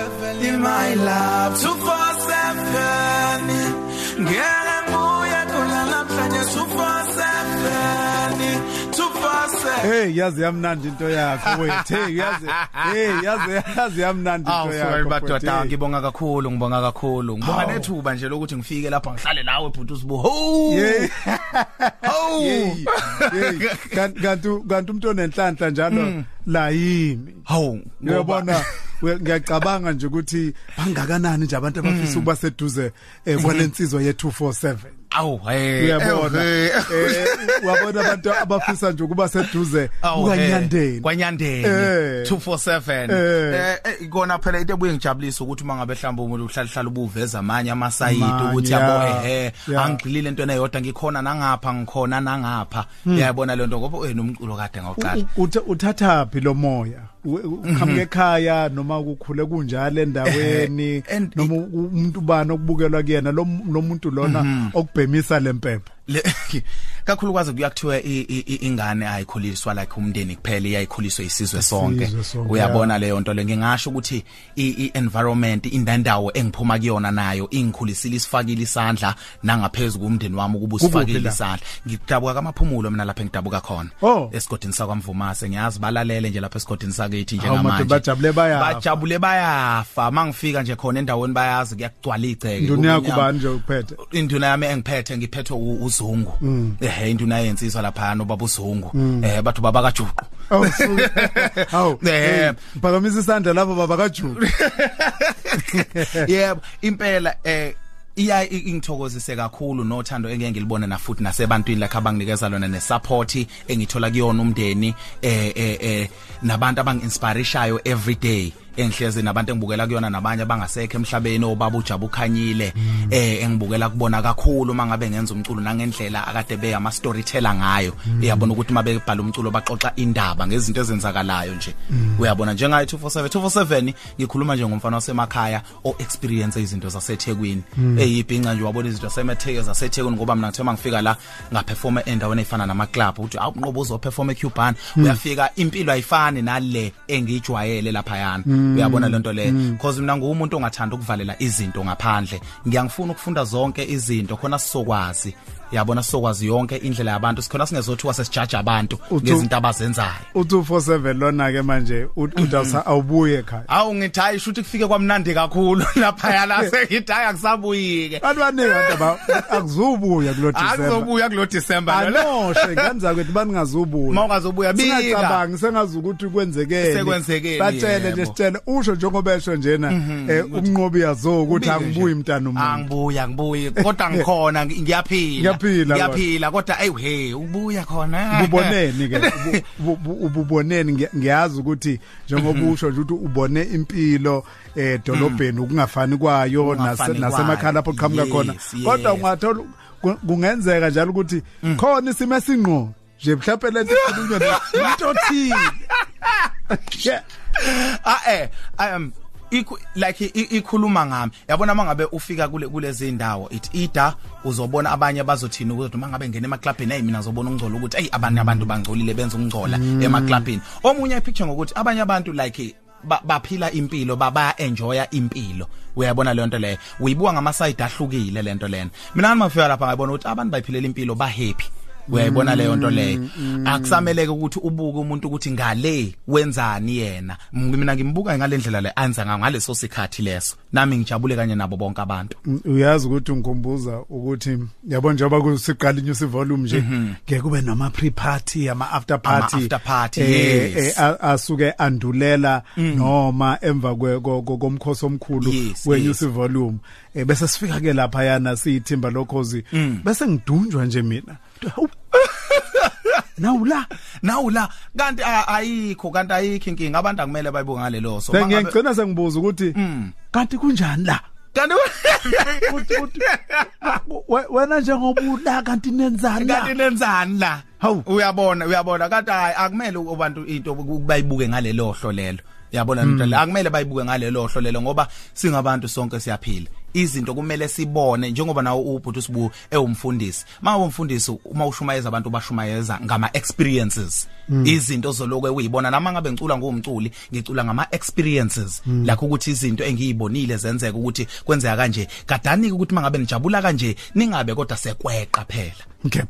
247 my love. 247 ngeke ngibuye khona namhlanje 247 247 Hey yazi yamnandi into yakho wethu. Hey yazi hey yazi yazi yamnandi Awu into sorry yakho. madoda mfowethu. ngibonga kakhulu ngibonga kakhulu. Ngibonga nethuba nje lokuthi ngifike lapha ngihlale nawe bhuti usibu. Ho! Hey. ho! Kanti kanti umuntu onenhlanhla njalo la yimi. ho Uyabona? Ngiyacabanga nje ukuthi bangakanani nje abantu abafisa ukuba seduze eh kwalensizwa ye 247. awu hey Uyabona. eh, Eh wabona abantu abafisa nje ukuba seduze? Awu, kukanyandeni. eh, kwanyandeni. Eh. 247 Eh. eh eh, ikona phela into ebuye ngijabulisa ukuthi mangabe mhlawumbe umuntu uhlala hlala ubuveza amanye amasayidi Amanye, ukuthi yabo yeah, ehe yeah. angigxilile entweni eyodwa ngikhona nangapha ngikhona nangapha. Uyabona le nto ngoba eh nomculo kade ngawuqala. U- utha- uthatha phi lo moya? U- u- uqhamuke ekhaya noma ukukhule kunjalo endaweni Eh, and- noma umuntu bani okubukelwa kuyena lo muntu lona okubhemisa lempepho Le- kakhulukazi kuyakuthiwa i- i- i- ingane ayikhuliswa like umndeni kuphela iyayikhuliswa isizwe sonke Isizwe sonke, uyabona yeah. leyo nto le ngingasho ukuthi i-environment indandawo engiphuma kuyona nayo ingikhulisile isifakile isandla nangaphezulu kumndeni wami ukuba Kukuphi usifakile la? isandla ngidabuka kamaphumulo mina lapha engidabuka khona Oh. esigodini sakwamvumase ngiyazi balalele nje lapha esigodini sakithi Hawu, njengamanje madoda, bajabule bayafa. bajabule bayafa mangifika nje khona endaweni bayazi kuyagcwala igceke Nduna yakho kubunyama. bani nje uphethe induna yami engiphethe ngiphethwe u- uzungu eh induna yensizwa lapha no baba uzungu eh bathu baba kajuqu Oh. Hawu. Eh. Phakamisa isandla lapho baba kaJuku. yebo impela eh iya ingithokozise kakhulu nothando engeke ngilibone na futhi nasebantwini lakhe abanginikeza lona nesupport engithola kuyona umndeni eh eh eh nabantu abangi-inspirishayo every day engihlezi nabantu engibukela kuyona nabanye abangasekho emhlabeni obaba ujabu khanyile eh engibukela kubona kakhulu mangabe ngenza umculo nangendlela akade be ama storyteller ngayo uyabona ukuthi mabe bhala umculo baxoxa indaba ngezinto ezenzakalayo nje. Uyabona njengayo 247 247 ngikhuluma nje ngomfana wasemakhaya o experience izinto zaseThekwini. Eyibhinqa nje wabona izinto zaseMatheke zaseThekwini ngoba mina ngithema ngifika la ngaperforma endaweni efana nama club uthi awunqobo uzoperforma eCuban uyafika impilo ayifani nale engijwayele lapha yana uyabona lento le? Because mina ngumuntu ongathanda ukuvalela izinto ngaphandle. Ngiyangifuna ukufunda zonke izinto khona sizokwazi. Yabona sizokwazi yonke indlela yabantu. Sikhona singezothiwa sesijaja abantu Uthu- ngezinto abazenzayo. U247 lona ke manje ut- udawusa awubuye ekhaya. awu ngithi hayi shuthi kufike kwamnandi kakhulu lapha yana sengithi hayi akusabuyike. Abantu baningi abantu aba akuzubuya kulo December. akuzobuya kulo December lo Anoshe ngenza ukuthi baningazubuya. mawungazobuya bika. Singacabangi sengazi ukuthi kwenzekeni. Sekwenzekeni, Batshele nje sitshele usho njengoba esho njena eh umnqobi yazo ukuthi angibuyi mntana umuntu. angibuya ngibuyi kodwa ngikhona ngi- ngiyaphila. Ngiyaphila, kodwa hey hey ubuya khona. Uboneni ke ubu- ubu- ububoneni. Ngiya- ngiyazi ukuthi njengoba usho nje ukuthi ubone impilo eh dolobheni ukungafani kwayo Ukungafani nase- nasemakhaya lapho qhamuka khona. Kodwa ungathola ku- kungenzeka njalo ukuthi khona isimo esinqo nje mhlawumbe lento ikhulunywa into othile. ah eh i am ikhu- like i- ikhuluma ngami. Yabona mangabe ufika kule kulezi ndawo it ida uzobona abanye bazothina ukuthi mangabe ngene emaclubini hey mina ngizobona ungcola ukuthi hey abanye abantu bangcolile benza ungcola emaclubini omunye ipicture ngokuthi abanye abantu like ba- baphila impilo baba enjoya impilo. Uyabona le nto leyo uyibuka ngama side ahlukile le nto lena. Mina ngifika lapha ngabona ukuthi abantu bayiphilela impilo ba happy uyayibona leyo nto leyo? akusameleke ukuthi ubuke umuntu ukuthi ngale wenzani yena? M- mina ngimbuka ngalendlela le anza ngayo ngaleso sikhathi leso. Nami ngijabule kanye nabo bonke abantu. Uyazi ukuthi ngikhumbuza ukuthi yabo njengoba kusiqala inews volume nje ngeke kube nama pre party ama after party after party, eh, yes. eh, a- asuke andulela noma emva kwe- ko- ko- komkhosi omkhulu Yes, we yes. news volume. Eh bese sifika ke lapha yana siyithimba lokhozi. Bese ngidunjwa nje mina. Nawula nawu la. Kanti a- ayikho kanti ayikho inkinga. Abantu akumele bayibuke ngalelo so ngicina sengibuza ukuthi kanti kunjani la? Kanti wena njengoba ula kanti nenzani la? Kanti lenzani la? Hawu. uyabona uyabona. Kanti akumele abantu into bayibuke ngalelo hlo lelo yabona into le akumele bayibuke ngalelo hlo lelo ngoba singabantu sonke siyaphila. Izinto kumele sibone njengoba nawo ubhuti sibu ewumfundisi manje umfundisi uma ushumayeza abantu bashumayeza ngama experiences izinto zoloko uyibona nama ngabe ngicula ngumculi ngicula ngama experiences lakho ukuthi izinto engiyibonile zenzeka ukuthi kwenzeka kanje kadani ukuthi mangabe nijabula kanje ningabe kodwa sekweqa phela Okay.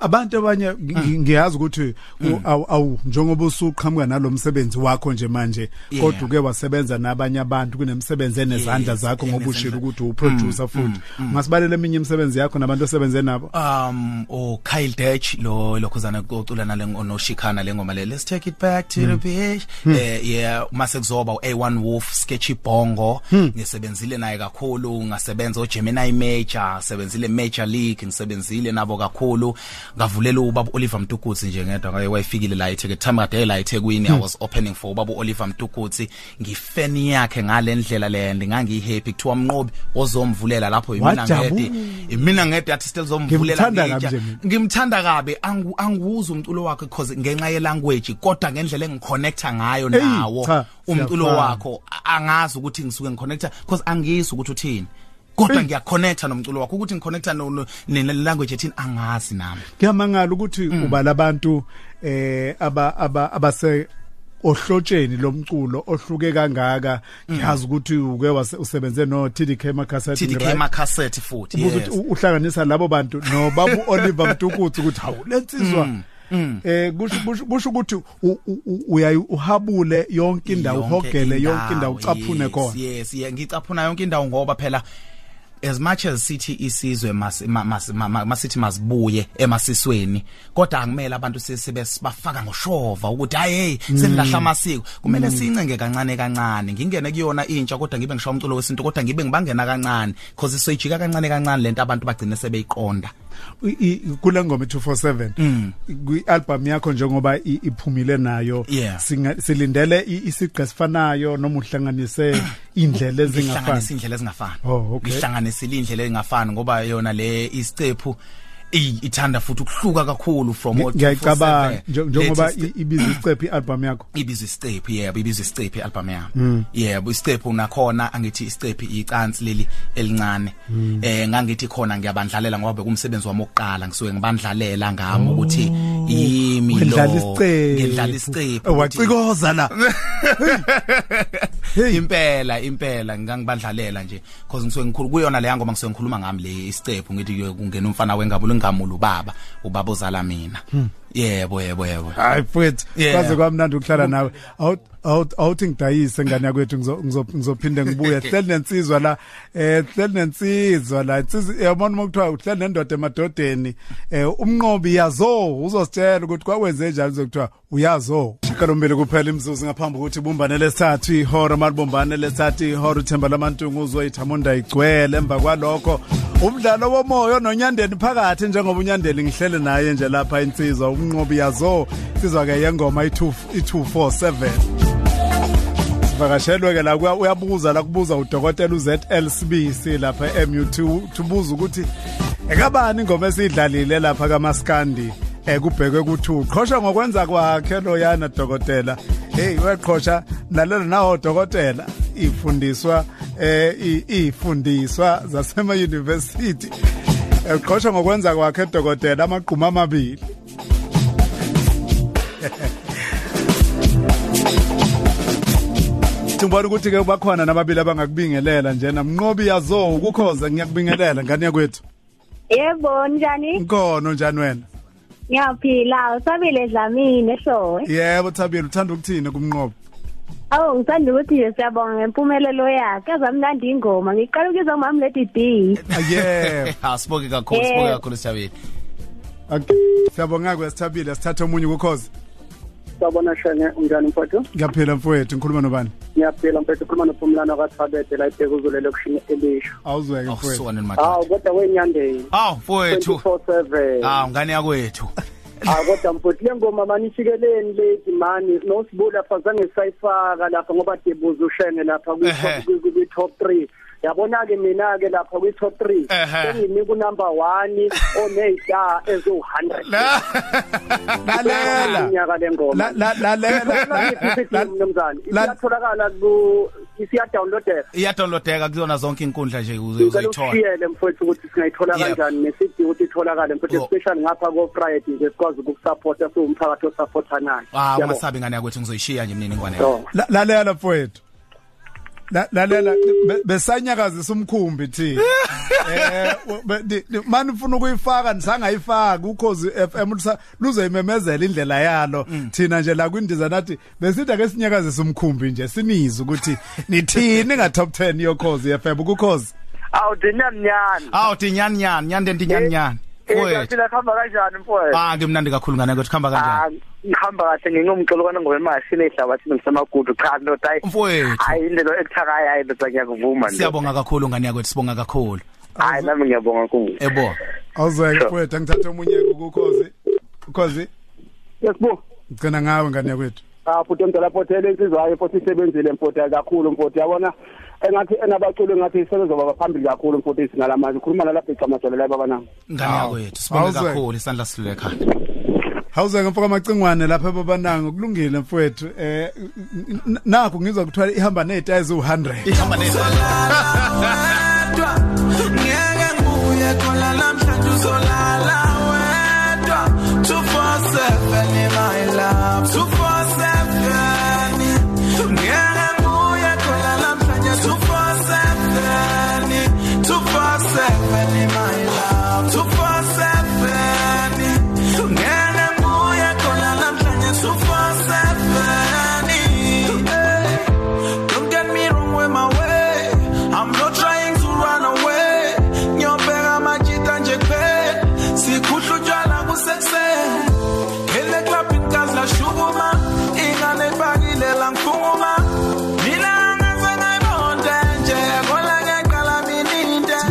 Abantu abanye ngi- ngiyazi ukuthi u- awu awu njengoba usuqhamuka nalomsebenzi wakho nje manje Yeah. kodwa uke wasebenza nabanye abantu kunemsebenzi enezandla Yes, zakho ngoba ushilo enezandla. ukuthi uproducer futhi. Ngasibalela eminye imisebenzi yakho nabantu osebenze nabo. um o Kyle Dutch lo lokhuzana ocula nale ngonoshikana lengoma le let's take it back to the beach. Eh yeah mase kuzoba u A1 Wolf Sketchy Bongo. Ngisebenzile naye kakhulu ngasebenza o Gemini Major sebenzile Major League ngisebenzile nabo kakhulu. Ngavulela ubaba Oliver Mtukudzi nje ngedwa ngaye wayifikile la eThekwini time kade la eThekwini I was opening for ubaba Oliver Mtukudzi ngifan yakhe ngalendlela le ngingangi happy kuthiwa mnqobi ozomvulela lapho yimina Wajabula. ngedi mina ngedi athi still zomvulela Ngimthanda ngitsha. kabi nje mina. ngimthanda kabi angu angiwuza umculo wakhe because ngenxa ye language kodwa ngendlela engiconnecta ngayo nawo umculo wakho angazi ukuthi ngisuke ngiconnecta because angizwi ukuthi uthini. Kodwa ngiyaconnecta nomculo wakho ukuthi ngiconnecta no no- language ethini angazi nami Kuyamangala ukuthi uba labantu eh aba aba abase ohlotsheni lomculo ohluke kangaka. Ngiyazi ukuthi uke usebenze no TDK Makasati TDK ma cassette futhi yes. ukuthi uhlanganisa labo bantu nobabu Oliver Mtukudzi ukuthi hawu lensizwa eh kusho kusho- ukuthi uyayi uhabule yonke indawo uhogele yonke indawo. ucaphune yes, khona. yes yeah ngicaphuna yonke indawo ngoba phela as much as sithi isizwe mas ma- mas- ma- ma- masithi masibuye emasisweni kodwa akumele abantu sebe bafaka ngoshova ukuthi hey selilahla amasiko. Kumele sincenge kancane kancane. Ngingene kuyona intsha kodwa ngibe ngisho umculo wesintu kodwa ngibe ngibangena kancane because soyijika kancane kancane lento abantu bagcine sebeyiqonda. Kule ngoma 247 kwi-album yakho njengoba i- iphumile nayo Yeah. singa- silindele i- isigqi esifanayo noma uhlanganise indlela ezingafani ngihlanganisa indlela ezingafani Oh, okay. ngihlanganisile indlela ezingafani ngoba yona le isicephu i- ithanda futhi ukuhluka kakhulu from what ngiyayicabanga nje- njengoba Lethi i- ibiza icephi i-album yakho. Ibizwa isicephu yebo ibizwa isicephu album yami. Yebo isicephu nakhona angithi isicephu icansi leli elincane. Eh ngangithi khona ngiyabandlalela ngoba bekumsebenzi wami oqala ngisuke ngibandlalela ngami ukuthi yimi lo. Wedlala isicephu. ngidlala isicephu Eh, ukuthi- wacikoza la. Hey. Impela impela ngangibandlalela nje because ngisuke ngikhulu kuyona leya ngoma ngisuke ngikhuluma ngami le isicephu ngithi ke kungena umfana wengabulo ngamulu ubaba ubaba ozala mina yebo yebo yebo. Hayi mfowethu Yeah. kwaze kwamnandi ukuhlala nawe. Awu- awu- awuthi ngidayise ngane yakwethu ngizo- ngizo- ngizophinde ngibuye. Hleli nensizwa la eh hleli nensizwa la. Insizwa yabona uma kuthiwa uhleli nendoda emadodeni eh umnqobi yazo uzositshela ukuthi kwawenze njalo uzokuthiwa uyazo shikalombili kuphela imzuzu ngaphambi kokuthi ibumbane lesithathu ihora malibumbane lesithathu ihora uthemba lamantungu uzoyithamunda igcwele. Emva kwalokho umdlalo womoya nonyandeni phakathi njengoba unyandeni ngihlele naye nje lapha insizwa umnqobi yazo insizwa ke yengoma i2 i247 sivakashelwe ke la kuya- uyabuza la kubuza udokotela uZL Sibisi lapha eMU2 tubuza ukuthi ekabani ingoma esiyidlalile lapha kaMaskandi? Eh kubhekwe ku2 qhosha ngokwenza kwakhe lo yana dokotela. Hey weqhosha lalela nawo dokotela ifundiswa eh i- ifundiswa zasema university eqhosha ngokwenza kwakhe dokotela amaqhuma amabili. Ngibona ukuthi ke bakhona nababili abangakubingelela nje namnqobi yazo ukukhoza ngiyakubingelela ngani yakwethu Yebo njani? Nkono njani wena? Ngiyaphila, usabile Dlamini ehlowe. Yebo Thabile uthanda ukuthini kumnqobi Awu ngithanda ukuthi nje siyabonga ngempumelelo yakhe. Azamnandi ingoma. Ngiqala ukuzwa umama Lady B. Yebo asiboke kakhulu Eh. siboke kakhulu sithabile Okay Siyabonga kwesithabile sithatha omunye ukukhoza Sabona shene unjani mfowethu? Ngiyaphila mfowethu. Ngikhuluma nobani? Ngiyaphila mfowethu. Khuluma nophumlana kaThabete la ibheka uzolele kushini elisho. Awuzweke oh mfowethu madoda kodwa wenyandeni. aw mfowethu. 24/7. aw ngane yakwethu? Ah kodwa mfowethu le ngoma manishikeleni lady mani nosibula lapha zange sayifaka lapha ngoba debuza ushenge lapha kwi top 3 yabona ke mina ke lapha kwi top 3 Ehhe. senginika unumber 1 onezita ezo 100 lalela. Unyaka lengoma La- la- lalela La- mnumzane la- iyatholakala ku isiya downloadeka iyadownloadeka kuzona zonke inkundla nje uze ngicela uzoyithola usishiyele mfowethu ukuthi singayithola Yep. kanjani nesidingo ukuthi itholakale mfowethu Oh. especially ngapha ko Friday nje sikwazi ukukusupporta siwumphakathi osupportanayo ah Yabo. ungasabi ngane yakwethu ngizoyishiya nje mniningwane. So, La- lalela mfowethu. La- lalela be- besanyakazisa umkhumbi thina eh be- di- di- mani ufuna ukuyifaka? Nisangayifaka ukhozi FM luzoyimemezela indlela yalo. Thina nje la kwindiza nathi besithi ake sinyakazisa umkhumbi nje sinize ukuthi nithini nga top 10 yokhozi FM ukukhozi awu dinamnyani awu tinyani nyani nyani ndenti nyani nyani. Wethu kaphila khamba kanjani mfowethu? Ah ngimnandi kakhulu ngane yakwethu khamba kanjani? Ah ngihamba kahle ngingumcolo kana ngoba mashini ehlabathini ngisemagudu cha no tayi mfowethu. hayi indlela ekuthakayo hayi bese ngiyakuvuma nje. Siyabonga kakhulu ngane yakwethu sibonga kakhulu. Hayi nami ngiyabonga kakhulu. Ebo. Awuzeke mfowethu angithathe omunye ukukhozi ukhozi yesibu ngicina ngawe ngane yakwethu? Ah futhi emdala pothele insizwayo futhi isebenzile mfowethu kakhulu mfowethu yabona engathi enabaculi engathi isebenzoba phambili kakhulu mfowethu isingalamanje ukhuluma nalapha icamajolo la baba nami. Ngane yakwethu sibonga Awuzeke. kakhulu isandla silule ekhaya. Hawuze ngempaka amacingwane lapha ebabananga kulungile mfowethu eh n- nakho ngizwa kuthiwa ihamba nezitayi ezu100 ihamba neza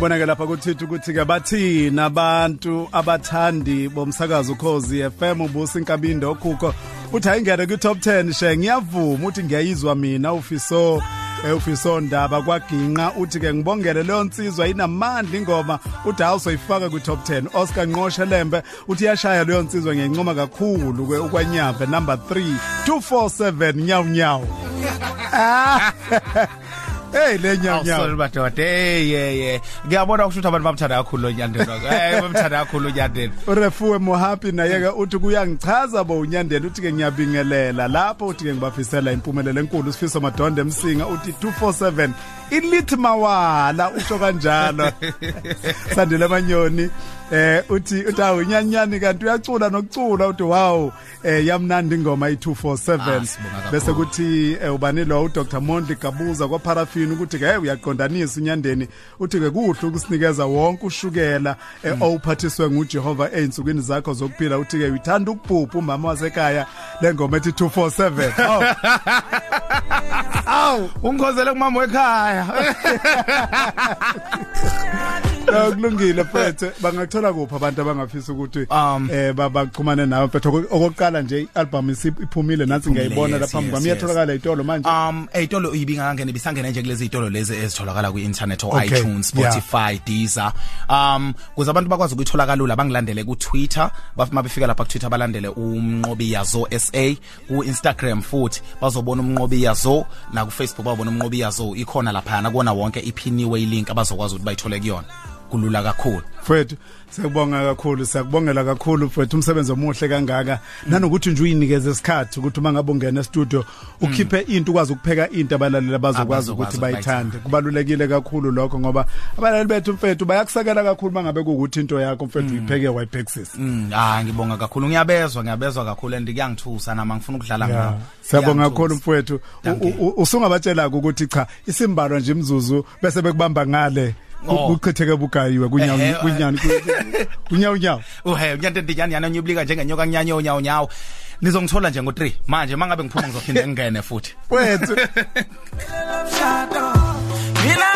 Ngibonake lapha kuthithu ukuthi ke bathina abantu abathandi bomsakazo ukhozi FM ubusa inkabindo okhukho. Uthi ayingene ku top 10 she ngiyavuma uthi ngiyayizwa mina ufiso eh, ufiso ndaba kwaginqa. Uthi ke ngibongele leyo nsizwa inamandla ingoma uthi awusoyifaka ku top 10 Oscar Nqoshe Lembe uthi yashaya leyo nsizwa ngiyincoma kakhulu ke ukwanyave number 3 247 nyawu nyawu hey le nyawu nyawu awusoli madoda hey ye ye ngiyabona ukuthi abantu bamthanda kakhulu lo nyandeni eh bamthanda kakhulu unyandeni urefuwe mohappy naye ke uthi kuyangichaza bo unyandeni uthi ke ngiyabingelela. Lapho uthi ke ngibafisela impumelelo enkulu sifiso madonde emsinga uthi 247 ilithi mawala usho kanjalo. Sandile manyoni. Eh uthi uthi awu nyanyani kanti uyacula nokucula uthi wow eh yamnandi ingoma i247 Ah, sibonga kakhulu. bese kuthi eh, ubani lo uDr. Mondli Gabuza kwaParaffin ukuthi ke hey uyaqondanisa unyandeni. Uthi ke kuhle ukusinikeza wonke ushukela eh, owuphathiswe nguJehova einsukwini zakho zokuphila. Uthi ke uthanda ukubhubha umama wasekhaya lengoma ethi 247 aw aw ungikhozele kumama wekhaya. Eh, kulungile mfethu. Bangakuthola kuphi abantu abangafisa ukuthi Um, eh babaxhumane nawe? Mfethu okokuqala nje ialbum iphumile nansi ngiyayibona lapha ngami yes. iyatholakala itolo manje? Um eyitolo ibingakangene bisangena nje kulezi itolo lezi ezitholakala ku-internet o Okay, iTunes Spotify Deezer. Um kuze abantu bakwazi ukuyithola kalula bangilandele ku Twitter bafuma befika lapha ku Twitter balandele umnqobi yazo SA ku Instagram futhi. Bazobona umnqobi yazo na ku Facebook babona umnqobi yazo. Ikhona lapha na kuona wonke iphiniwe link abazokwazi ukuthi bayithole kuyona. Kulula kakhulu. Mfethu siyabonga kakhulu siyakubongela kakhulu mfethu umsebenzi omuhle kangaka. Nanokuthi nje uyinikeze isikhathi ukuthi uma ngabe ungena e-studio ukhiphe into ukwazi ukupheka into abalaleli abazokwazi Abazokwazi ukuthi ukuthi bayithande. Kubalulekile kakhulu lokho ngoba abalaleli bethu mfethu bayakusakela kakhulu mangabe kuukuthi into yakho mfethu uyipheke wayiphexisa Mm, ah ngibonga kakhulu. Ngiyabezwa ngiyabezwa kakhulu and kuyangithusa nama ngifuna ukudlala Yeah. ngawo Siyabonga Kuyangithusa. kakhulu mfowethu U- Thank you. u- u- usungabatshela ukuthi cha isimbalwa nje imzuzu bese bekubamba ngale. Oh. kuchitheke bugayiwe kunyawo Ehhe, kunyani kunyawo nyawo uhe unyante ndijani yana nyiblika njengenyoka nyanyo nyawo nyawo. Nizongithola nje ngo3 manje mangabe ngiphuma ngizophinda ngingene futhi. Wethu Shadow. Mina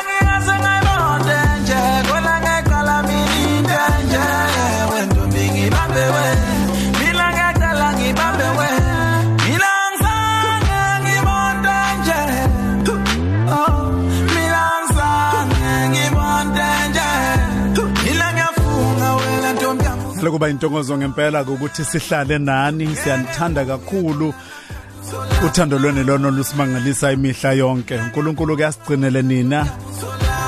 kuba intokozo ngempela ukuthi sihlale nani siyanithanda kakhulu. Uthando lwene lona lusimangalisa imihla yonke. uNkulunkulu kuyasigcinele nina.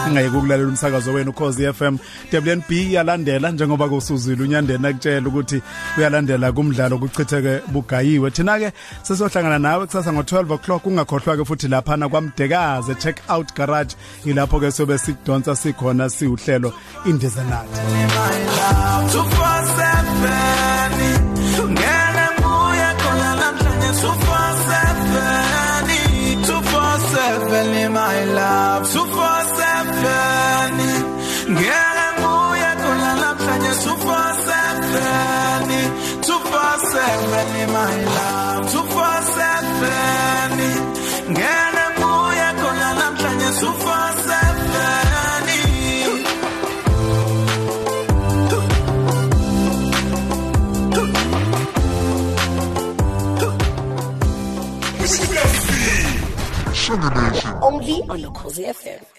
Ingeke ukulalela umsakazo wenu ukhozi FM WNB yalandela njengoba kusuzile unyandeni akutshela ukuthi uyalandela kumdlalo kuchitheke bugayiwe. Thina ke sesohlangana nawe kusasa ngo12 o'clock ungakhohlwa ke futhi lapha na kwamdekaze check out garage ilapho ke sobe sikudonsa sikhona siuhlelo indizanathi ngene ngene nguye khona namhlanje 247 247 my love 247 ngene nguye khona namhlanje 247 Only on Ukhozi FM.